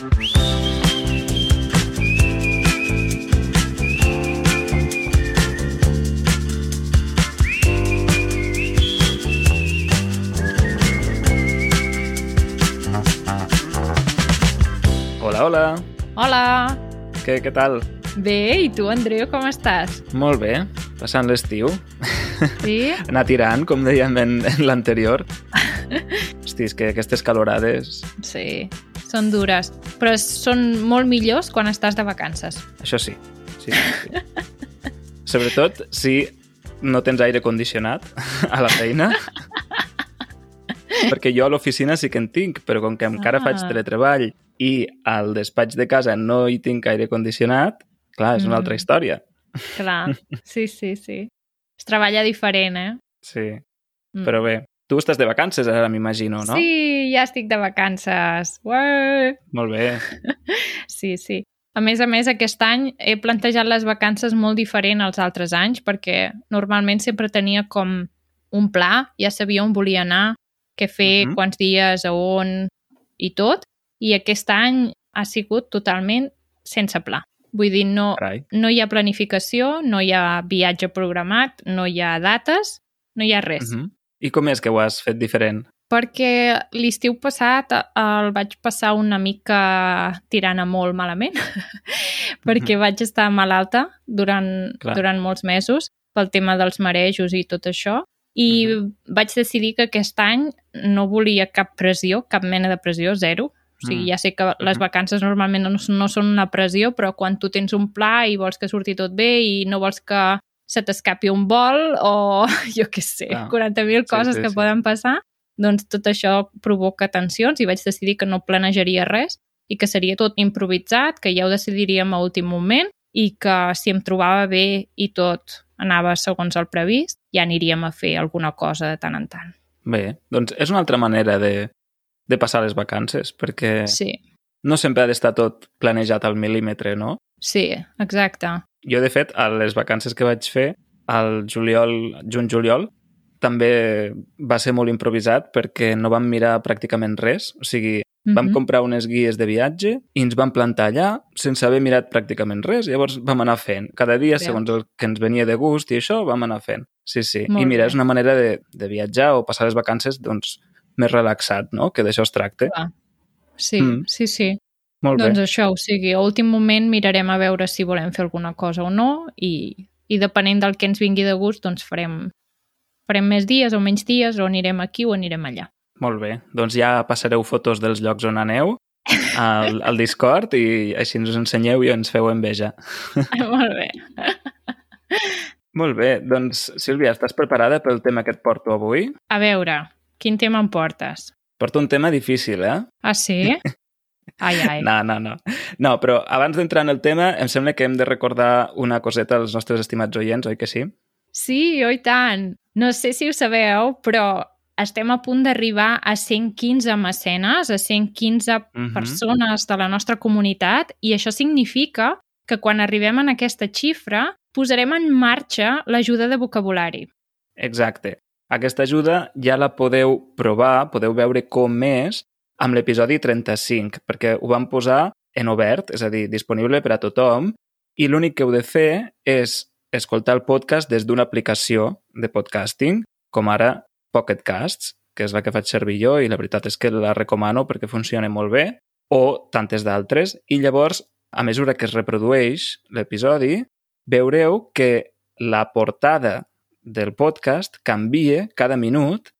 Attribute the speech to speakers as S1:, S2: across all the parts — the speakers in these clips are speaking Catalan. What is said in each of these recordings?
S1: Hola, hola.
S2: Hola!
S1: Què, què tal?
S2: Bé, i tu, Andreu, com estàs?
S1: Molt bé, passant l'estiu.
S2: Sí?
S1: Anar tirant, com dèiem en, en l'anterior. Hosti, és que aquestes calorades...
S2: Sí, són dures, però són molt millors quan estàs de vacances.
S1: Això sí. sí, sí. Sobretot si no tens aire condicionat a la feina. Perquè jo a l'oficina sí que en tinc, però com que encara
S2: Ah.
S1: faig teletreball i al despatx de casa no hi tinc aire condicionat, clar, és una altra
S2: Mm.
S1: història.
S2: Clar, sí, sí, sí. Es treballa diferent, eh?
S1: Sí,
S2: Mm.
S1: però bé. Tu estàs de vacances ara, m'imagino, no?
S2: Sí, ja estic de vacances. Ué!
S1: Molt bé.
S2: Sí, sí. A més a més, aquest any he plantejat les vacances molt diferent als altres anys perquè normalment sempre tenia com un pla, ja sabia on volia anar, què fer,
S1: Mhm.
S2: quants dies, a on i tot. I aquest any ha sigut totalment sense pla. Vull dir, no,
S1: Carai.
S2: no hi ha planificació, no hi ha viatge programat, no hi ha dates, no hi ha res.
S1: Uh -huh. I com és que ho has fet diferent?
S2: Perquè l'estiu passat eh, el vaig passar una mica tirant a molt malament, perquè vaig estar malalta durant,
S1: Clar.
S2: durant molts mesos pel tema dels marejos i tot això, i vaig decidir que aquest any no volia cap pressió, cap mena de pressió, zero. O sigui,
S1: Mm.
S2: ja sé que les vacances normalment no, no són una pressió, però quan tu tens un pla i vols que surti tot bé i no vols que se t'escapi un vol o jo què sé,
S1: Clar.
S2: 40.000
S1: Sí,
S2: coses
S1: sí,
S2: que
S1: sí.
S2: poden passar, doncs tot això provoca tensions i vaig decidir que no planejaria res i que seria tot improvisat, que ja ho decidiríem a últim moment i que si em trobava bé i tot anava segons el previst, ja aniríem a fer alguna cosa de tant en tant.
S1: Bé, doncs és una altra manera de, de passar les vacances, perquè
S2: Sí,
S1: no sempre ha d'estar tot planejat al mil·límetre, no?
S2: sí, exacte.
S1: Jo, de fet, a les vacances que vaig fer, al juliol, juny-juliol, també va ser molt improvisat perquè no vam mirar pràcticament res. O sigui, vam
S2: Mhm.
S1: comprar unes guies de viatge i ens vam plantar allà sense haver mirat pràcticament res. Llavors vam anar fent. Cada dia,
S2: Bé.
S1: segons el que ens venia de gust i això, vam anar fent. Sí, sí.
S2: Molt
S1: I mira,
S2: bé.
S1: és una manera de, de viatjar o passar les vacances doncs, més relaxat, no? Que d'això es tracta.
S2: Sí,
S1: Mm.
S2: sí, sí.
S1: Molt
S2: Doncs
S1: bé.
S2: això, o sigui, a últim moment mirarem a veure si volem fer alguna cosa o no i, i depenent del que ens vingui de gust, doncs farem, farem més dies o menys dies o anirem aquí o anirem allà.
S1: Molt bé. Doncs ja passareu fotos dels llocs on aneu al, al Discord i així ens ensenyeu i ens feu enveja.
S2: Molt bé.
S1: Molt bé. Doncs, Sílvia, estàs preparada pel tema que et porto avui?
S2: A veure, quin tema em portes?
S1: Porto un tema difícil, eh?
S2: Ah, sí? Ai, ai.
S1: No, no, no. No, però abans d'entrar en el tema, em sembla que hem de recordar una coseta als nostres estimats oients, oi que sí?
S2: Sí, oi tant. No sé si ho sabeu, però estem a punt d'arribar a 115 mecenes, a 115
S1: Mhm.
S2: persones de la nostra comunitat, i això significa que quan arribem en aquesta xifra posarem en marxa l'ajuda de vocabulari.
S1: Exacte. Aquesta ajuda ja la podeu provar, podeu veure com és amb l'episodi 35, perquè ho vam posar en obert, és a dir, disponible per a tothom, i l'únic que heu de fer és escoltar el podcast des d'una aplicació de podcasting, com ara Pocket Casts, que és la que faig servir jo i la veritat és que la recomano perquè funciona molt bé, o tantes d'altres, i llavors, a mesura que es reprodueix l'episodi, veureu que la portada del podcast canvia cada minut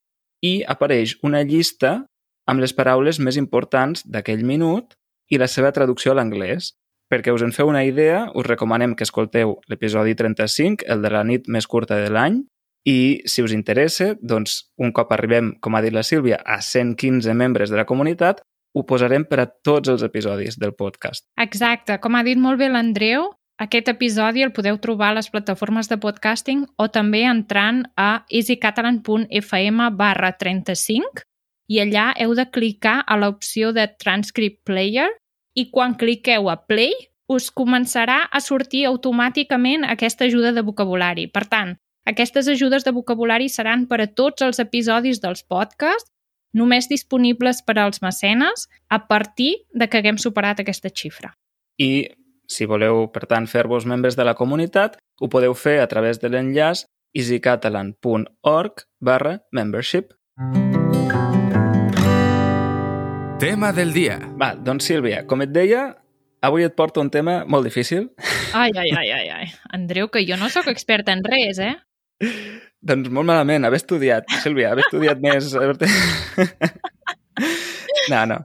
S1: i apareix una llista amb les paraules més importants d'aquell minut i la seva traducció a l'anglès. Perquè us en feu una idea, us recomanem que escolteu l'episodi 35, el de la nit més curta de l'any, i si us interessa, doncs un cop arribem, com ha dit la Sílvia, a 115 membres de la comunitat, ho posarem per a tots els episodis del podcast.
S2: Exacte, com ha dit molt bé l'Andreu, aquest episodi el podeu trobar a les plataformes de podcasting o també entrant a easycatalan.fm barra 35 i allà heu de clicar a l'opció de Transcript Player i quan cliqueu a Play us començarà a sortir automàticament aquesta ajuda de vocabulari. Per tant, aquestes ajudes de vocabulari seran per a tots els episodis dels podcasts només disponibles per als mecenes a partir de que haguem superat aquesta xifra.
S1: I si voleu, per tant, fer-vos membres de la comunitat, ho podeu fer a través de l'enllaç easycatalan.org barra membership.
S3: Tema del dia.
S1: Va, doncs Sílvia, com et deia, avui et porto un tema molt difícil.
S2: Ai, ai, ai, ai, ai. Andreu, que jo no sóc experta en res, eh?
S1: Doncs molt malament, haver estudiat, Sílvia, haver estudiat més... no, no.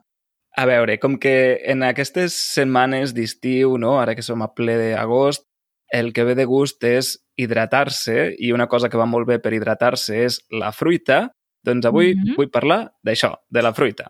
S1: A veure, com que en aquestes setmanes d'estiu, no? ara que som a ple d'agost, el que ve de gust és hidratar-se i una cosa que va molt bé per hidratar-se és la fruita, doncs avui mm -hmm. vull parlar d'això, de la fruita.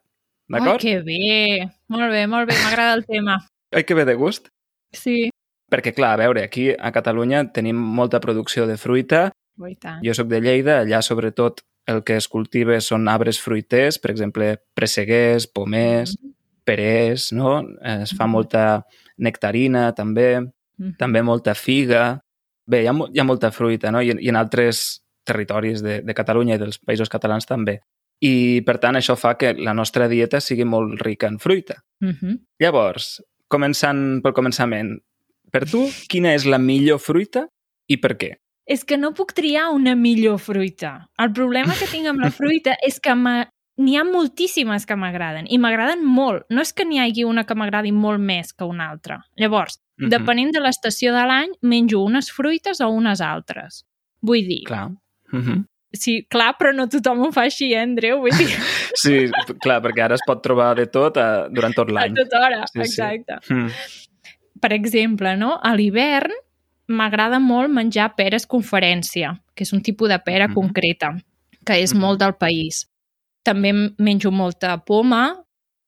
S1: D'acord?
S2: Que bé! Molt bé, molt bé, m'agrada el tema.
S1: Ai, que ve de gust.
S2: Sí.
S1: Perquè, clar, a veure, aquí a Catalunya tenim molta producció de fruita.
S2: Oh,
S1: jo sóc de Lleida, allà sobretot el que es cultiva són arbres fruiters, per exemple, presseguers, pomers, mm -hmm. perers, no? Es fa mm molta nectarina, també, mm -hmm. també molta figa. Bé, hi ha, hi ha molta fruita, no? I, i en altres territoris de, de Catalunya i dels països catalans també. I, per tant, això fa que la nostra dieta sigui molt rica en fruita.
S2: Mm -hmm.
S1: Llavors, començant pel començament, per tu, quina és la millor fruita i per què?
S2: És que no puc triar una millor fruita. El problema que tinc amb la fruita és que n'hi ha moltíssimes que m'agraden i m'agraden molt. No és que n'hi hagi una que m'agradi molt més que una altra. Llavors, mm -hmm. depenent de l'estació de l'any, menjo unes fruites o unes altres. Vull dir...
S1: Clar. Mm -hmm.
S2: Sí, clar, però no tothom ho fa així, eh, Andreu? Vull dir...
S1: Sí, clar, perquè ara es pot trobar de tot a, durant tot l'any.
S2: A tota hora, sí, exacte. Sí. Mm. Per exemple, no? a l'hivern m'agrada molt menjar peres conferència, que és un tipus de pera mm -hmm. concreta, que és mm -hmm. molt del país. També menjo molta poma,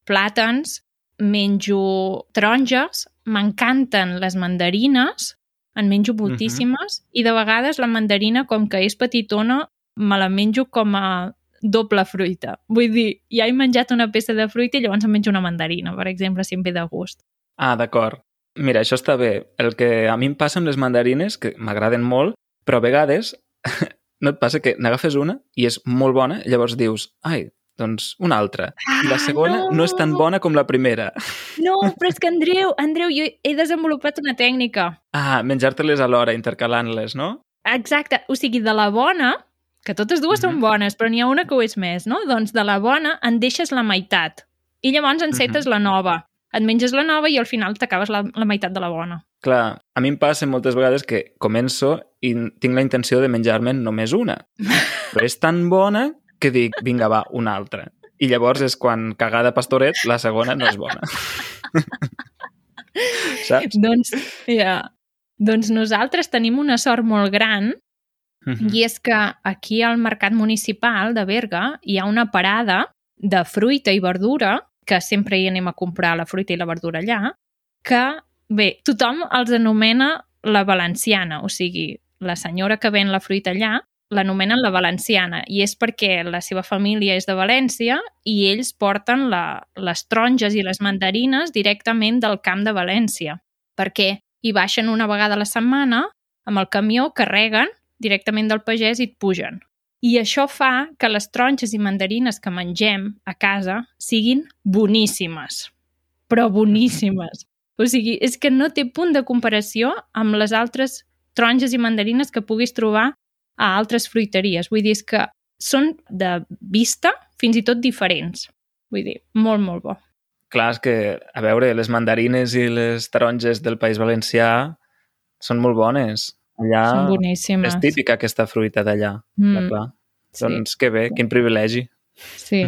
S2: plàtans, menjo taronges, m'encanten les mandarines, en menjo moltíssimes, uh -huh. i de vegades la mandarina, com que és petitona, me la menjo com a doble fruita. Vull dir, ja he menjat una peça de fruita i llavors em menjo una mandarina, per exemple, si em ve de gust.
S1: Ah, d'acord. Mira, això està bé. El que a mi em passa amb les mandarines, que m'agraden molt, però a vegades no et passa que n'agafes una i és molt bona llavors dius, ai, doncs una altra. Ah, I la ah, segona no. no és tan bona com la primera.
S2: No, però és que Andreu, Andreu, jo he desenvolupat una tècnica.
S1: Ah, menjar-te-les alhora, intercalant-les, no?
S2: Exacte. O sigui, de la bona, que totes dues mm -hmm. són mhm. bones, però n'hi ha una que ho és més, no? Doncs de la bona en deixes la meitat. I llavors encetes mm -hmm. la nova. Et menges la nova i al final t'acabes la, la meitat de la bona.
S1: Clar, a mi em passa moltes vegades que començo i tinc la intenció de menjar-me'n només una. Però és tan bona que dic, vinga, va, una altra. I llavors és quan cagada pastoret, la segona no és bona. Saps?
S2: Doncs, ja. Doncs nosaltres tenim una sort molt gran uh -huh. i és que aquí al Mercat Municipal de Berga hi ha una parada de fruita i verdura, que sempre hi anem a comprar la fruita i la verdura allà, que, bé, tothom els anomena la valenciana, o sigui, la senyora que ven la fruita allà l'anomenen la valenciana i és perquè la seva família és de València i ells porten la, les taronges i les mandarines directament del camp de València perquè hi baixen una vegada a la setmana amb el camió, carreguen directament del pagès i et pugen. I això fa que les taronges i mandarines que mengem a casa siguin boníssimes, però boníssimes. O sigui, és que no té punt de comparació amb les altres taronges i mandarines que puguis trobar a altres fruiteries. Vull dir, és que són de vista fins i tot diferents. Vull dir, molt, molt bo.
S1: Clar, és que, a veure, les mandarines i les taronges del País Valencià són molt bones. Allà
S2: són boníssimes.
S1: És típica aquesta fruita d'allà. Mm. Clar. Sí. Doncs que bé, quin privilegi.
S2: Sí.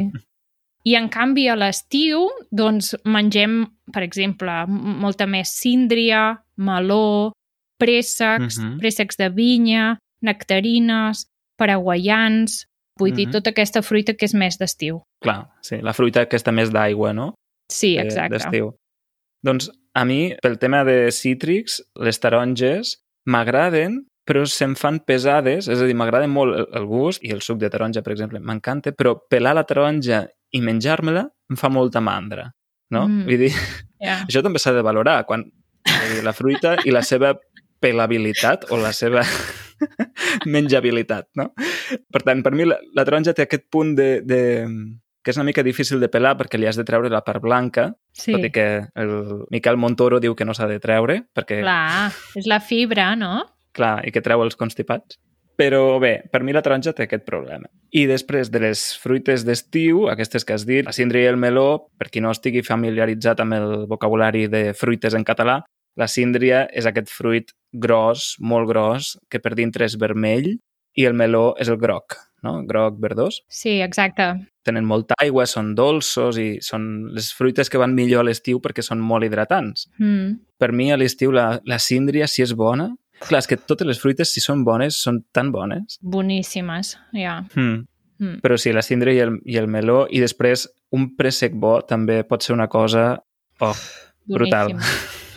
S2: I en canvi a l'estiu doncs mengem, per exemple, molta més síndria, meló, préssecs, uh mhm. -huh. préssecs de vinya, nectarines, paraguaians, vull mm -hmm. dir, mhm. tota aquesta fruita que és més d'estiu.
S1: Clar, sí, la fruita aquesta més d'aigua, no?
S2: Sí, exacte.
S1: D'estiu. Doncs a mi, pel tema de cítrics, les taronges m'agraden, però se'm fan pesades, és a dir, m'agrada molt el gust i el suc de taronja, per exemple, m'encanta, però pelar la taronja i menjar-me-la em fa molta mandra, no? Mm. Vull dir, yeah. això també s'ha de valorar, quan dir, la fruita i la seva pelabilitat o la seva menjabilitat, no? Per tant, per mi la, la taronja té aquest punt de, de, que és una mica difícil de pelar perquè li has de treure la part blanca,
S2: Sí,
S1: tot i que el Miquel Montoro diu que no s'ha de treure, perquè, clar.
S2: és la fibra, no?
S1: clar, i que treu els constipats. Però bé, per mi la taronja té aquest problema. I després de les fruites d'estiu, aquestes que has dit, la síndria i el meló, per qui no estigui familiaritzat amb el vocabulari de fruites en català, la síndria és aquest fruit gros, molt gros, que per dintre és vermell, i el meló és el groc, no? Groc verdós.
S2: Sí, exacte.
S1: Tenen molta aigua, són dolços i són les fruites que van millor a l'estiu perquè són molt hidratants.
S2: Mm.
S1: Per mi, a l'estiu, la, la síndria, si és bona... Clar, és que totes les fruites, si són bones, són tan bones.
S2: Boníssimes, ja.
S1: Mm.
S2: Mm.
S1: Però sí, la síndria i el, i el meló, i després un préssec bo també pot ser una cosa... Oh, brutal.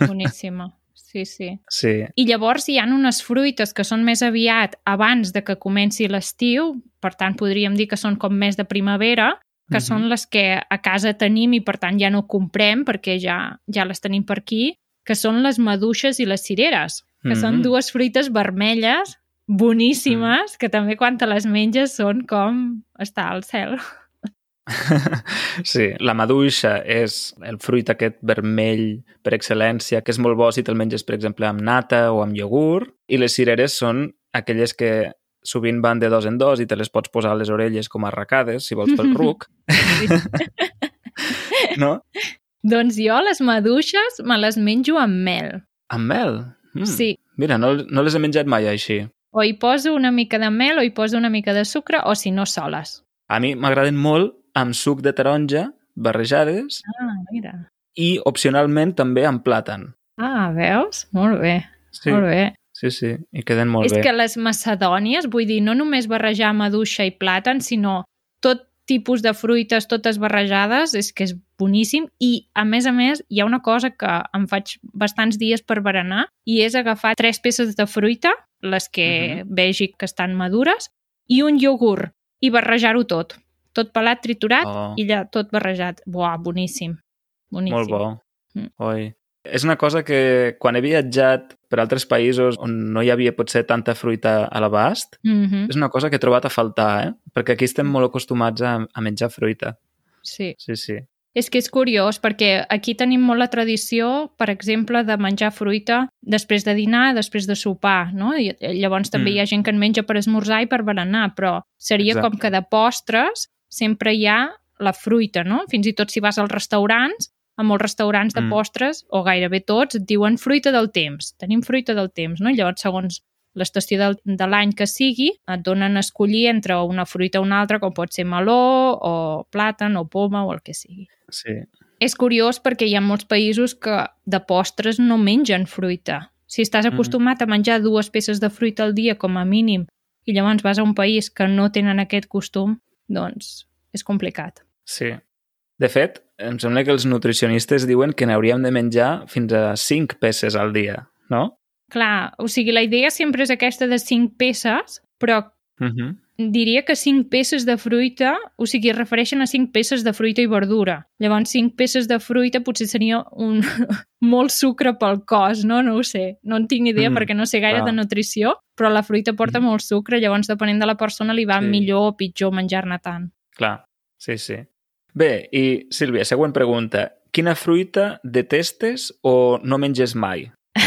S2: Boníssima. Sí, sí.
S1: sí.
S2: I llavors hi han unes fruites que són més aviat abans de que comenci l'estiu, per tant podríem dir que són com més de primavera, que
S1: Mhm.
S2: són les que a casa tenim i per tant ja no comprem perquè ja, ja les tenim per aquí, que són les maduixes i les cireres, que són
S1: Mhm.
S2: dues fruites vermelles boníssimes, que també quan te les menges són com estar al cel.
S1: Sí, la maduixa és el fruit aquest vermell per excel·lència, que és molt bo si te'l menges, per exemple, amb nata o amb iogurt, i les cireres són aquelles que sovint van de dos en dos i te les pots posar a les orelles com a arracades, si vols pel ruc, no?
S2: Doncs jo les maduixes me les menjo amb mel.
S1: Amb mel? Mm.
S2: Sí,
S1: Mira, no, no les he menjat mai així.
S2: o hi poso una mica de mel o hi poso una mica de sucre o si no soles.
S1: A mi m'agraden molt amb suc de taronja, barrejades,
S2: Ah, mira.
S1: i opcionalment també amb plàtan.
S2: Ah, veus? Molt bé,
S1: Sí,
S2: molt bé.
S1: sí, sí, i queden molt
S2: És
S1: bé.
S2: que les macedònies, vull dir, no només barrejar maduixa i plàtan, sinó tot tipus de fruites, totes barrejades, és que és boníssim. I, a més a més, hi ha una cosa que em faig bastants dies per berenar i és agafar tres peces de fruita, les que vegi que estan madures, i un iogurt, i barrejar-ho tot. Tot pelat, triturat
S1: Oh.
S2: i ja tot barrejat. Buah, boníssim. Boníssim.
S1: Molt bo.
S2: Mm.
S1: Oi. És una cosa que quan he viatjat per altres països on no hi havia potser tanta fruita a l'abast,
S2: Mm -hmm.
S1: és una cosa que he trobat a faltar, eh? Perquè aquí estem molt acostumats a, a menjar fruita.
S2: Sí.
S1: Sí, sí.
S2: És que és curiós, perquè aquí tenim molt la tradició, per exemple, de menjar fruita després de dinar, després de sopar, no? I llavors també
S1: Mm.
S2: hi ha gent que en menja per esmorzar i per berenar, però seria
S1: Exacte.
S2: com que de postres sempre hi ha la fruita, no? Fins i tot si vas als restaurants, a molts restaurants de
S1: Mm.
S2: postres, o gairebé tots, et diuen fruita del temps. Tenim fruita del temps, no? Llavors, segons l'estació del, de l'any que sigui, et donen a escollir entre una fruita o una altra, com pot ser meló, o plàtan, o poma, o el que sigui.
S1: Sí.
S2: És curiós perquè hi ha molts països que de postres no mengen fruita. Si estàs
S1: Mm.
S2: acostumat a menjar dues peces de fruita al dia com a mínim i llavors vas a un país que no tenen aquest costum, doncs és complicat.
S1: Sí. De fet, em sembla que els nutricionistes diuen que n'hauríem de menjar fins a 5 peces al dia, no?
S2: Clar, o sigui, la idea sempre és aquesta de cinc peces, però
S1: Uh -huh.
S2: Diria que cinc peces de fruita, o sigui, es refereixen a cinc peces de fruita i verdura. Llavors, cinc peces de fruita potser seria un molt sucre pel cos, no? No ho sé. No en tinc idea
S1: Mm,
S2: perquè no sé gaire
S1: clar.
S2: de nutrició, però la fruita porta
S1: Mm.
S2: molt sucre, llavors, depenent de la persona, li va
S1: Sí.
S2: millor o pitjor menjar-ne tant.
S1: Clar, sí, sí. Bé, i Sílvia, següent pregunta. Quina fruita detestes o no menges mai?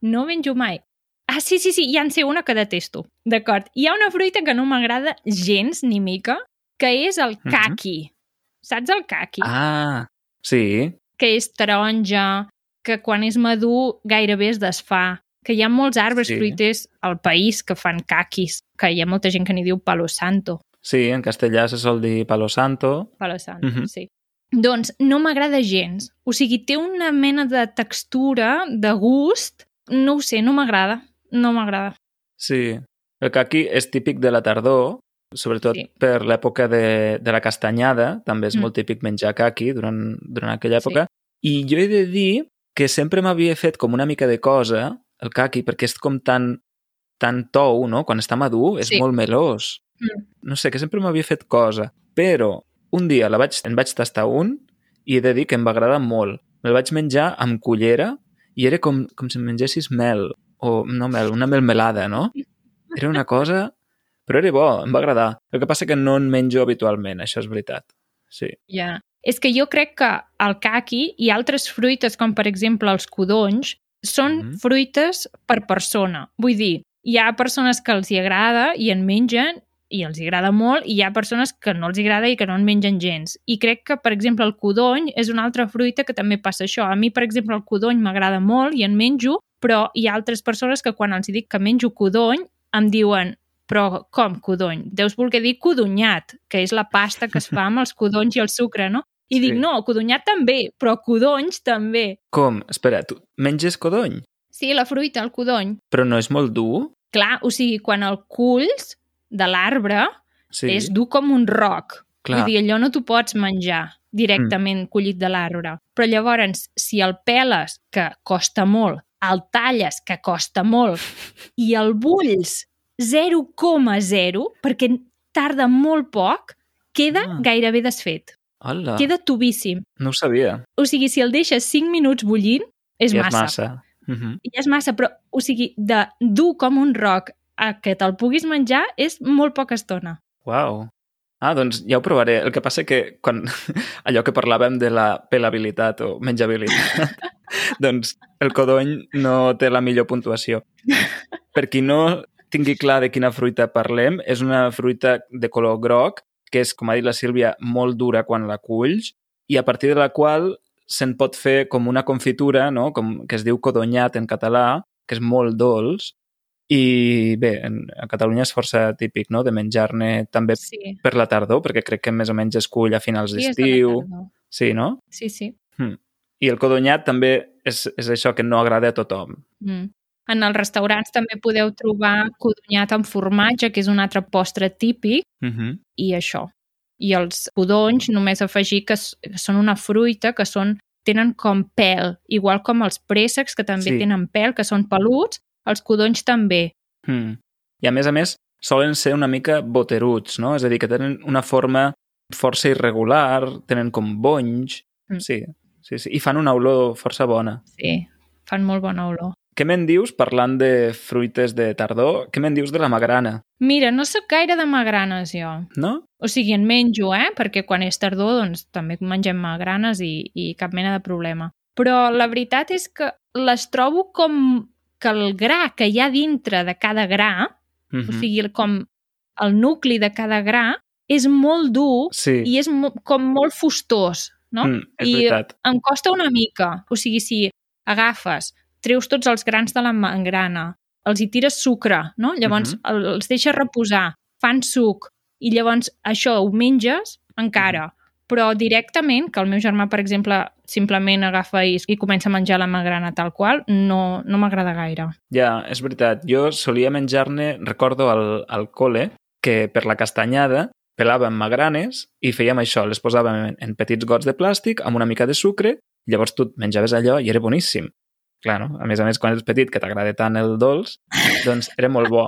S2: No menjo mai. Ah, sí, sí, sí, ja en sé una que detesto. D'acord. Hi ha una fruita que no m'agrada gens ni mica, que és el
S1: Mhm.
S2: caqui. Saps el caqui?
S1: Ah, sí.
S2: que és taronja, que quan és madur gairebé es desfà, que hi ha molts arbres
S1: Sí.
S2: fruiters al país que fan caquis, que hi ha molta gent que n'hi diu palo santo.
S1: Sí, en castellà se sol dir palo santo.
S2: Palo santo,
S1: Mhm.
S2: sí. Doncs no m'agrada gens. O sigui, té una mena de textura, de gust, no ho sé, no m'agrada. No m'agrada.
S1: Sí. El caqui és típic de la tardor, sobretot
S2: Sí.
S1: per l'època de, de la castanyada, també és
S2: Mm.
S1: molt típic menjar caqui durant, durant aquella època. I jo he de dir que sempre m'havia fet com una mica de cosa el caqui, perquè és com tan, tan tou, no? Quan està madur és
S2: Sí.
S1: molt melós.
S2: Mm.
S1: No sé, que sempre m'havia fet cosa. Però un dia la vaig, en vaig tastar un i he de dir que em va agradar molt. Me'l vaig menjar amb cullera i era com, com si mengessis mel, o no mel, una melmelada, no? Era una cosa... Però era bo, em va agradar. El que passa que no en menjo habitualment, això és veritat. sí.
S2: Ja. És que jo crec que el caqui i altres fruites, com per exemple els codonys, són
S1: Mhm.
S2: fruites per persona. Vull dir, hi ha persones que els hi agrada i en mengen i els hi agrada molt, i hi ha persones que no els agrada i que no en mengen gens. I crec que, per exemple, el codony és una altra fruita que també passa això. A mi, per exemple, el codony m'agrada molt i en menjo, però hi ha altres persones que quan els dic que menjo codony em diuen però com codony? Deus voler dir codonyat, que és la pasta que es fa amb els codonys i el sucre, no? I
S1: Sí.
S2: dic, no, codonyat també, però codonys també.
S1: Com? Espera, tu menges codony?
S2: Sí, la fruita, el codony.
S1: Però no és molt dur?
S2: Clar, o sigui, quan el culls de l'arbre
S1: Sí.
S2: és dur com un roc.
S1: Clar.
S2: Vull dir, allò no t'ho pots menjar directament mm. collit de l'arbre. Però llavors, si el peles, que costa molt, el talles, que costa molt, i el bulls 0,0, perquè tarda molt poc, queda
S1: Ah.
S2: gairebé desfet.
S1: Hola,
S2: Queda tubíssim.
S1: no ho sabia.
S2: O sigui, si el deixes 5 minuts bullint, és
S1: ja
S2: massa.
S1: és massa. Uh -huh.
S2: I és massa, però, o sigui, de dur com un roc a que te'l puguis menjar és molt poca estona.
S1: Uau. Ah, doncs ja ho provaré. El que passa que quan allò que parlàvem de la pelabilitat o menjabilitat, doncs el codony no té la millor puntuació. Per qui no tingui clar de quina fruita parlem, és una fruita de color groc, que és, com ha dit la Sílvia, molt dura quan la culls, i a partir de la qual se'n pot fer com una confitura, no? com, que es diu codonyat en català, que és molt dolç, i bé, en, a Catalunya és força típic no? de menjar-ne també
S2: Sí,
S1: per la tardor, perquè crec que més o menys es cull a finals
S2: sí
S1: d'estiu. Sí, no?
S2: Sí, sí.
S1: I el codonyat també és, és això que no agrada a tothom.
S2: Mm. En els restaurants també podeu trobar codonyat amb formatge, que és un altre postre típic,
S1: Uh -huh.
S2: i això. I els codonys, només afegir que, que són una fruita, que són tenen com pèl, igual com els préssecs, que també
S1: Sí.
S2: tenen pèl, que són peluts, els codonys també.
S1: Mm. I a més a més, solen ser una mica boteruts, no? És a dir, que tenen una forma força irregular, tenen com bonys...
S2: Mm.
S1: Sí, sí, sí. I fan una olor força bona.
S2: Sí, fan molt bona olor.
S1: Què me'n dius, parlant de fruites de tardor, què me'n dius de la magrana,
S2: Mira, no sóc gaire de magranes, jo.
S1: no?
S2: O sigui, en menjo, eh? Perquè quan és tardor, doncs també mengem magranes i, i cap mena de problema. Però la veritat és que les trobo com que el gra que hi ha dintre de cada gra,
S1: Uh
S2: o sigui, com el nucli de cada gra, és molt dur
S1: Sí,
S2: i és mo com molt fustós, no?
S1: mm, és
S2: I
S1: veritat.
S2: em costa una mica. O sigui, si agafes, treus tots els grans de la mangrana, els hi tires sucre, no? Llavors
S1: Mhm.
S2: el- els deixes reposar, fan suc, i llavors això ho menges encara. Però directament, que el meu germà, per exemple, simplement agafa i, i comença a menjar la magrana tal qual, no, no m'agrada gaire.
S1: Ja, és veritat. Jo solia menjar-ne, recordo al, al col·le, que per la castanyada pelàvem magranes i fèiem això, les posàvem en, en petits gots de plàstic amb una mica de sucre, llavors tu menjaves allò i era boníssim. Clar, no? A més a més, quan ets petit, que t'agrada tant el dolç, doncs era molt bo.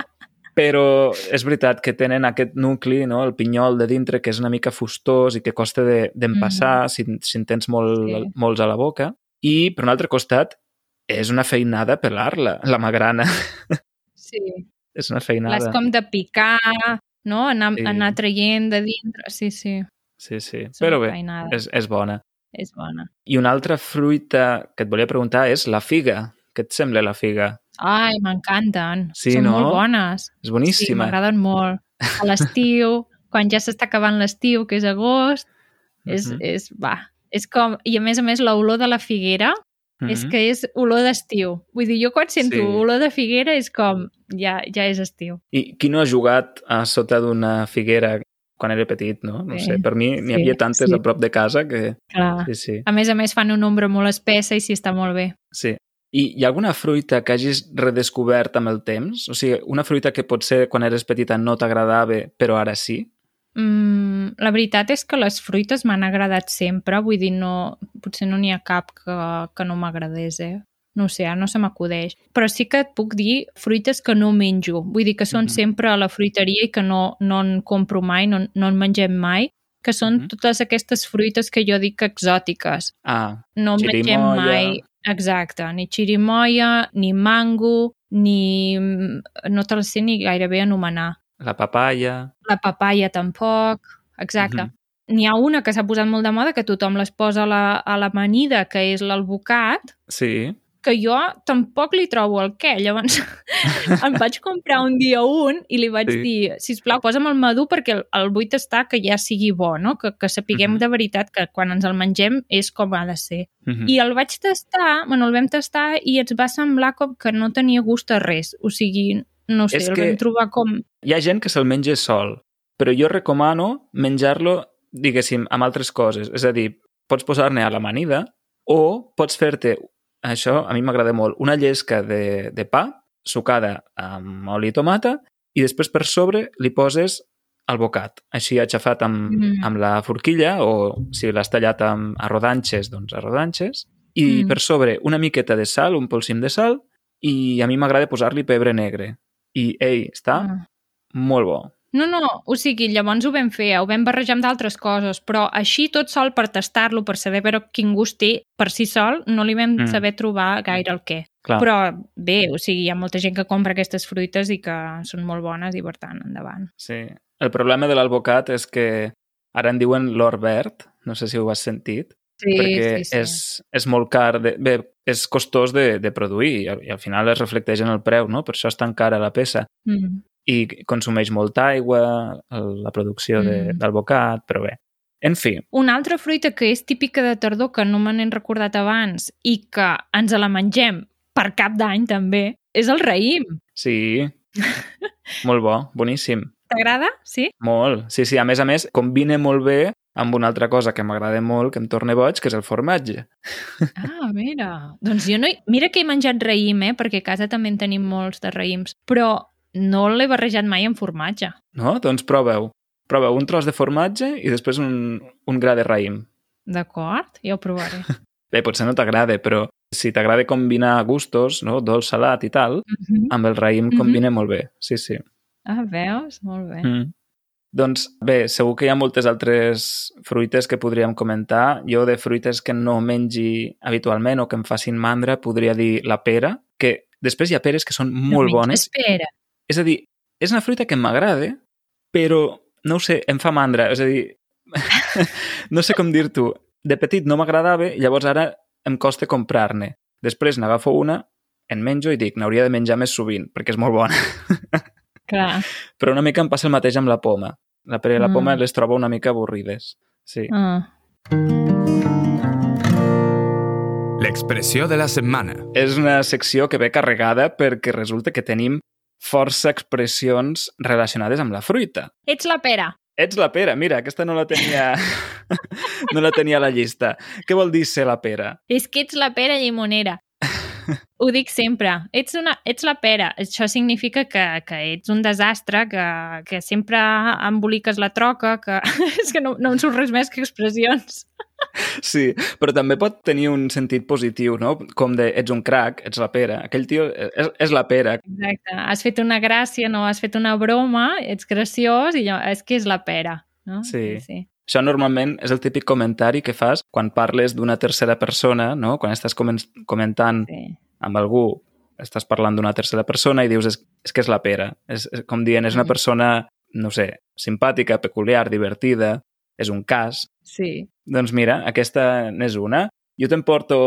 S1: Però és veritat que tenen aquest nucli, no? el pinyol de dintre, que és una mica fustós i que costa de- d'empassar de, si, si en tens molt,
S2: Sí.
S1: molts a la boca. I, per un altre costat, és una feinada pelar-la, la magrana.
S2: Sí.
S1: És una feinada.
S2: com de picar, no? Anar,
S1: Sí.
S2: anar traient de dintre. Sí, sí.
S1: Sí, sí.
S2: És
S1: Però bé,
S2: feinada.
S1: és, és bona.
S2: és bona.
S1: I una altra fruita que et volia preguntar és la figa. Què et sembla la figa?
S2: Ai, m'encanten.
S1: Sí,
S2: Són
S1: no?
S2: molt bones.
S1: És
S2: Sí,
S1: boníssima.
S2: m'agraden molt. A l'estiu, quan ja s'està acabant l'estiu, que és agost, és,
S1: Mhm.
S2: és, va, és com... I a més a més, l'olor de la figuera és
S1: Mhm.
S2: que és olor d'estiu. Vull dir, jo quan sento
S1: Sí.
S2: olor de figuera és com... Ja, ja és estiu.
S1: I qui no ha jugat a sota d'una figuera quan era petit, no? No
S2: Sí.
S1: sé, per mi n'hi
S2: Sí,
S1: havia tantes
S2: sí.
S1: a prop de casa que...
S2: Clar.
S1: Sí, sí.
S2: A més a més, fan una ombra molt espessa i sí, està molt bé.
S1: sí. I hi ha alguna fruita que hagis redescobert amb el temps? O sigui, una fruita que potser quan eres petita no t'agradava, però ara sí?
S2: Mm, la veritat és que les fruites m'han agradat sempre, vull dir, no, potser no n'hi ha cap que, que no m'agradés, eh? No sé, no se m'acudeix. Però sí que et puc dir fruites que no menjo. Vull dir que són
S1: Mhm.
S2: sempre a la fruiteria i que no, no en compro mai, no, no en mengem mai, que són
S1: Mhm.
S2: totes aquestes fruites que jo dic exòtiques.
S1: Ah,
S2: No en mengem mai... Exacte, ni xirimoia, ni mango, ni... No te les sé ni gairebé anomenar.
S1: la papaya...
S2: La papaya tampoc. Exacte.
S1: Mhm.
S2: n'hi ha una que s'ha posat molt de moda, que tothom les posa a la, a l'amanida, que és l'alvocat,
S1: Sí.
S2: Que jo tampoc li trobo el què. Llavors em vaig comprar un dia un i li vaig
S1: Sí.
S2: dir, sisplau, posa'm el madur perquè el, el vull tastar que ja sigui bo, no? que, que sapiguem
S1: Mhm.
S2: de veritat que quan ens el mengem és com ha de ser.
S1: Mhm.
S2: I el vaig tastar, bueno, el vam tastar i ens va semblar com que no tenia gust a res. O sigui, no sé,
S1: És
S2: el
S1: que-
S2: vam trobar com...
S1: Hi ha gent que se'l menja sol, però jo recomano menjar-lo, diguéssim, amb altres coses. És a dir, pots posar-ne a l'amanida o pots fer-te, això a mi m'agrada molt, una llesca de, de pa sucada amb oli i tomata i després per sobre li poses el bocat, així aixafat amb,
S2: Mm.
S1: amb la forquilla o si l'has tallat amb, a rodanxes, doncs a rodanxes i
S2: Mm.
S1: per sobre una miqueta de sal, un polsim de sal i a mi m'agrada posar-li pebre negre. I, ei, està
S2: Ah.
S1: molt bo.
S2: No, no, o sigui, llavors ho vam fer, ho vam barrejar amb d'altres coses, però així tot sol per tastar-lo, per saber però quin gust té, per si sol, no li vam
S1: Mm.
S2: mm. saber trobar gaire el què.
S1: Clar.
S2: Però bé, o sigui, hi ha molta gent que compra aquestes fruites i que són molt bones i per tant, endavant.
S1: Sí. El problema de l'alvocat és que ara en diuen l'or verd, no sé si ho has sentit,
S2: Sí,
S1: perquè
S2: sí, sí.
S1: És, és molt car, de, bé, és costós de, de produir i, al- i al final es reflecteix en el preu, no? Per això és tan cara la peça.
S2: Mm.
S1: I consumeix molta aigua, la producció de-
S2: Mm.
S1: d'alvocat, però bé. En fi,
S2: Una altra fruita que és típica de tardor, que no me n'he recordat abans, i que ens la mengem per cap d'any també, és el raïm.
S1: sí, molt bo, boníssim.
S2: T'agrada? Sí?
S1: Molt. Sí, sí, a més a més, combina molt bé amb una altra cosa que m'agrada molt, que em torna boig, que és el formatge.
S2: Ah, mira. Doncs jo no... He... Mira que he menjat raïm, eh? Perquè a casa també en tenim molts de raïms. Però no l'he barrejat mai amb formatge.
S1: No? Doncs proveu. Proveu un tros de formatge i després un, un gra de raïm.
S2: D'acord? Ja ho provaré.
S1: Bé, potser no t'agrada, però si t'agrada combinar gustos, no? dolç, salat i tal,
S2: Mhm.
S1: amb el raïm
S2: Mhm.
S1: combina molt bé. Sí, sí.
S2: Ah, veus? Molt bé.
S1: Mm. Doncs bé, segur que hi ha moltes altres fruites que podríem comentar. Jo de fruites que no mengi habitualment o que em facin mandra podria dir la pera, que després hi ha peres que són molt
S2: No,
S1: bones.
S2: Espera.
S1: És a dir, és una fruita que m'agrada, però no ho sé, em fa mandra. És a dir, no sé com dir-t'ho. De petit no m'agradava i llavors ara em costa comprar-ne. Després n'agafo una, en menjo i dic, n'hauria de menjar més sovint, perquè és molt bona.
S2: Clar.
S1: Però una mica em passa el mateix amb la poma. La pera i la poma
S2: Mm.
S1: les trobo una mica avorrides. Sí.
S2: Ah.
S3: L'expressió de la setmana.
S1: És una secció que ve carregada perquè resulta que tenim força expressions relacionades amb la fruita.
S2: Ets la pera.
S1: Ets la pera, mira, aquesta no la tenia no la tenia a la llista. Què vol dir ser la pera?
S2: És que ets la pera llimonera. Ho dic sempre. Ets, una, ets la pera. Això significa que, que ets un desastre, que, que sempre emboliques la troca, que... és que no, no em surt res més que expressions.
S1: Sí, però també pot tenir un sentit positiu, no? Com de ets un crac, ets la pera. Aquell tio és, és la pera.
S2: Exacte. Has fet una gràcia, no? Has fet una broma, ets graciós i jo, és que és la pera. No?
S1: Sí.
S2: sí.
S1: Això normalment és el típic comentari que fas quan parles d'una tercera persona, no? Quan estàs comen comentant
S2: sí.
S1: amb algú, estàs parlant d'una tercera persona i dius és, és que és la pera. És, és com dient, és una
S2: Mm.
S1: persona, no sé, simpàtica, peculiar, divertida, és un cas.
S2: Sí.
S1: Doncs mira, aquesta n'és una. Jo te'n porto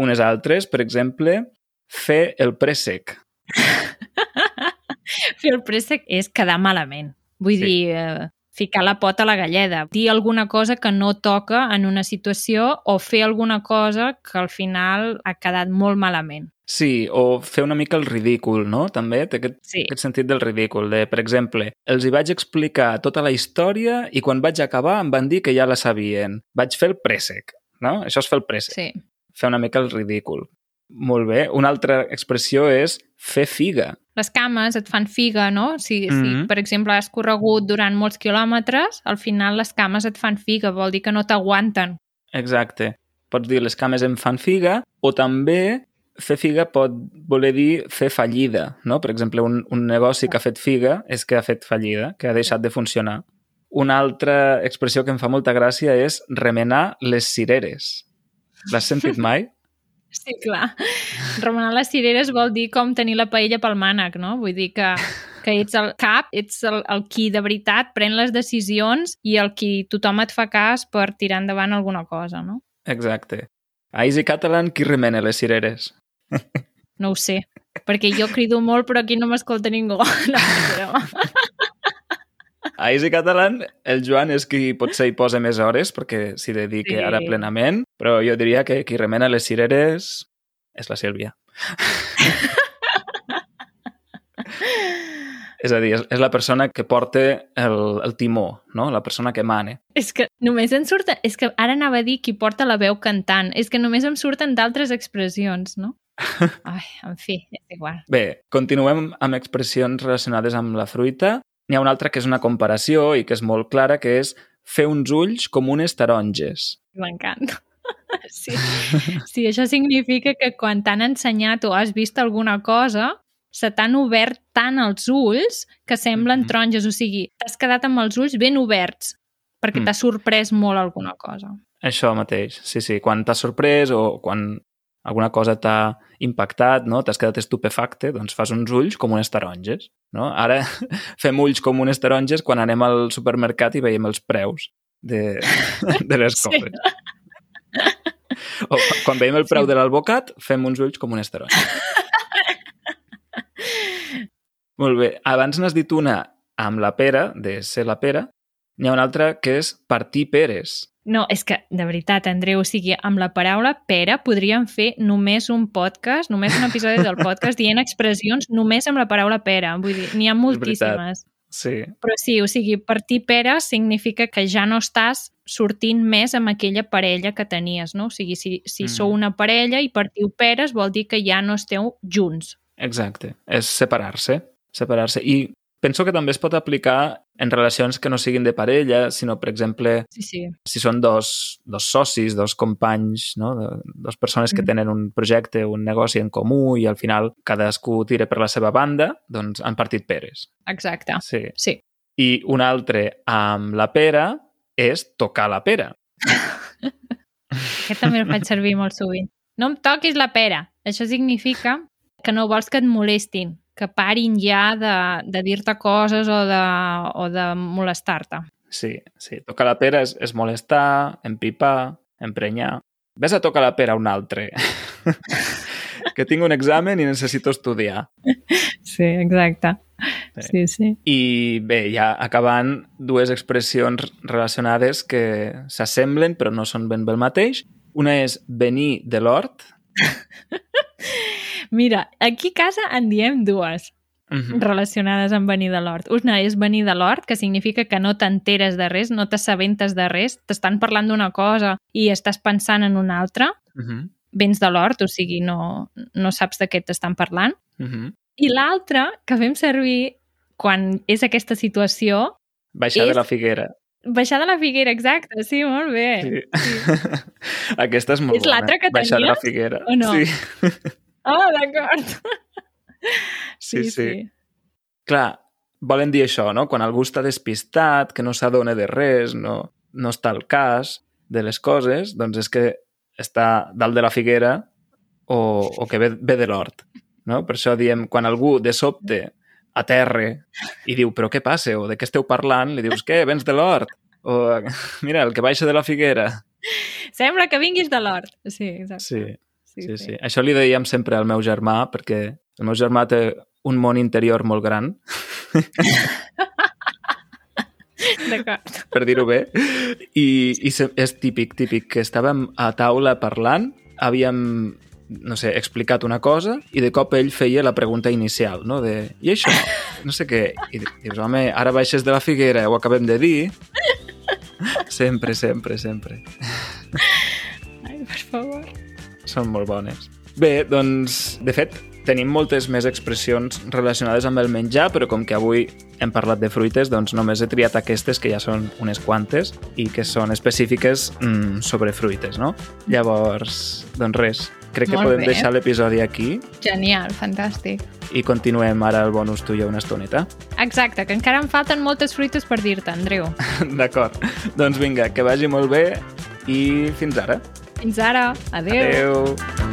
S1: unes altres, per exemple, fer el préssec.
S2: Fer el préssec és quedar malament. Vull
S1: sí.
S2: dir, eh, ficar la pota a la galleda. Dir alguna cosa que no toca en una situació o fer alguna cosa que al final ha quedat molt malament.
S1: Sí, o fer una mica el ridícul, no? També té aquest,
S2: Sí.
S1: aquest sentit del ridícul. De, per exemple, els hi vaig explicar tota la història i quan vaig acabar em van dir que ja la sabien. Vaig fer el préssec, no? Això és fer el préssec.
S2: Sí.
S1: Fer una mica el ridícul. Molt bé. Una altra expressió és fer figa.
S2: Les cames et fan figa, no? Si, mm -hmm. Si per exemple, has corregut durant molts quilòmetres, al final les cames et fan figa, vol dir que no t'aguanten.
S1: Exacte. Pots dir les cames em fan figa o també fer figa pot voler dir fer fallida, no? Per exemple, un, un negoci que ha fet figa és que ha fet fallida, que ha deixat de funcionar. Una altra expressió que em fa molta gràcia és remenar les cireres. L'has sentit mai?
S2: Sí, clar. Remenar les cireres vol dir com tenir la paella pel mànec, no? Vull dir que que ets el cap, ets el, el qui de veritat pren les decisions i el qui tothom et fa cas per tirar endavant alguna cosa, no?
S1: Exacte. A Easy Catalan, qui remena les cireres?
S2: No ho sé, perquè jo crido molt però aquí no m'escolta ningú. No, però...
S1: A Easy Catalan, el Joan és qui potser hi posa més hores perquè s'hi dedica
S2: Sí.
S1: ara plenament, però jo diria que qui remena les cireres és la Sílvia. és a dir, és, la persona que porta el, el timó, no? la persona que mane.
S2: És que només em surten... És que ara anava a dir qui porta la veu cantant. És que només em surten d'altres expressions, no? Ai, en fi, és igual.
S1: Bé, continuem amb expressions relacionades amb la fruita. N'hi ha una altra que és una comparació i que és molt clara, que és fer uns ulls com unes taronges.
S2: M'encanta. Sí. sí, això significa que quan t'han ensenyat o has vist alguna cosa, se t'han obert tant els ulls que semblen
S1: Mhm.
S2: taronges. O sigui, t'has quedat amb els ulls ben oberts perquè
S1: Mm.
S2: t'ha sorprès molt alguna cosa.
S1: Això mateix, sí, sí. Quan t'has sorprès o quan alguna cosa t'ha impactat, no? t'has quedat estupefacte, doncs fas uns ulls com unes taronges. No? Ara fem ulls com unes taronges quan anem al supermercat i veiem els preus de, de les
S2: Sí.
S1: coses. O quan veiem el preu
S2: Sí.
S1: de l'albocat, fem uns ulls com unes taronges. Molt bé. Abans n'has dit una amb la pera, de ser la pera. N'hi ha una altra que és partir peres.
S2: No, és que, de veritat, Andreu, o sigui, amb la paraula pera podríem fer només un podcast, només un episodi del podcast dient expressions només amb la paraula pera. Vull dir, n'hi ha moltíssimes.
S1: Sí,
S2: Però sí, o sigui, partir pera significa que ja no estàs sortint més amb aquella parella que tenies, no? O sigui, si, si
S1: Mm.
S2: sou una parella i partiu peres vol dir que ja no esteu junts.
S1: exacte. És separar-se. Separar-se. I penso que també es pot aplicar en relacions que no siguin de parella, sinó, per exemple,
S2: Sí, sí.
S1: si són dos, dos socis, dos companys, no? de, dos persones que
S2: Mm.
S1: tenen un projecte, un negoci en comú i al final cadascú tira per la seva banda, doncs han partit peres.
S2: Exacte.
S1: Sí.
S2: Sí.
S1: I un altre amb la pera és tocar la pera.
S2: Aquest també el faig servir molt sovint. No em toquis la pera. Això significa que no vols que et molestin, que parin ja de, de dir-te coses o de, o de molestar-te.
S1: Sí, sí. Tocar la pera és, és molestar, empipar, emprenyar. Ves a tocar la pera a un altre. que tinc un examen i necessito estudiar.
S2: Sí, exacte. Sí, sí.
S1: I bé, ja acabant, dues expressions relacionades que s'assemblen però no són ben bé el mateix. Una és venir de l'hort.
S2: Mira, aquí a casa en diem dues
S1: Mhm.
S2: relacionades amb venir de l'hort. Una és venir de l'hort, que significa que no t'enteres de res, no t'assabentes de res, t'estan parlant d'una cosa i estàs pensant en una altra,
S1: Mhm.
S2: vens de l'hort, o sigui, no, no saps de què t'estan parlant.
S1: Mhm.
S2: I l'altra, que fem servir quan és aquesta situació,
S1: Baixar
S2: És-
S1: de la figuera.
S2: baixar de la figuera, exacte, sí, molt bé.
S1: Sí. Aquesta és molt
S2: És
S1: bona.
S2: l'altra que
S1: Baixar de la
S2: tenies,
S1: figuera.
S2: o no?
S1: Sí.
S2: Ah, d'acord.
S1: Sí, sí. Clar, volen dir això, no? Quan algú està despistat, que no s'adona de res, no, no està al cas de les coses, doncs és que està dalt de la figuera o, o que ve, ve de l'hort. No? Per això diem, quan algú de sobte aterre i diu, però què passa? O de què esteu parlant? Li dius, què? Vens de l'hort? O, mira, el que baixa de la figuera.
S2: Sembla que vinguis de l'hort. Sí, exacte.
S1: Sí, sí, sí. Això li dèiem sempre al meu germà, perquè el meu germà té un món interior molt gran,
S2: D'acord.
S1: per dir-ho bé, i, i és típic, típic, que estàvem a taula parlant, havíem, no sé, explicat una cosa, i de cop ell feia la pregunta inicial, no?, de, i això? No sé què. I di- dius, home, ara baixes de la figuera, ho acabem de dir. Sempre, sempre, sempre.
S2: Ai, per favor.
S1: Són molt bones. Bé, doncs, de fet, tenim moltes més expressions relacionades amb el menjar, però com que avui hem parlat de fruites, doncs només he triat aquestes, que ja són unes quantes, i que són específiques mm, sobre fruites, no? Llavors, doncs res, crec que
S2: Molt
S1: podem
S2: bé.
S1: deixar l'episodi aquí
S2: Genial, fantàstic.
S1: i continuem ara el bonus tu i jo una estoneta.
S2: Exacte, que encara em falten moltes fruites per dir-te, Andreu.
S1: D'acord. Doncs vinga, que vagi molt bé i fins ara.
S2: Fins ara. Adeu.
S1: Adeu.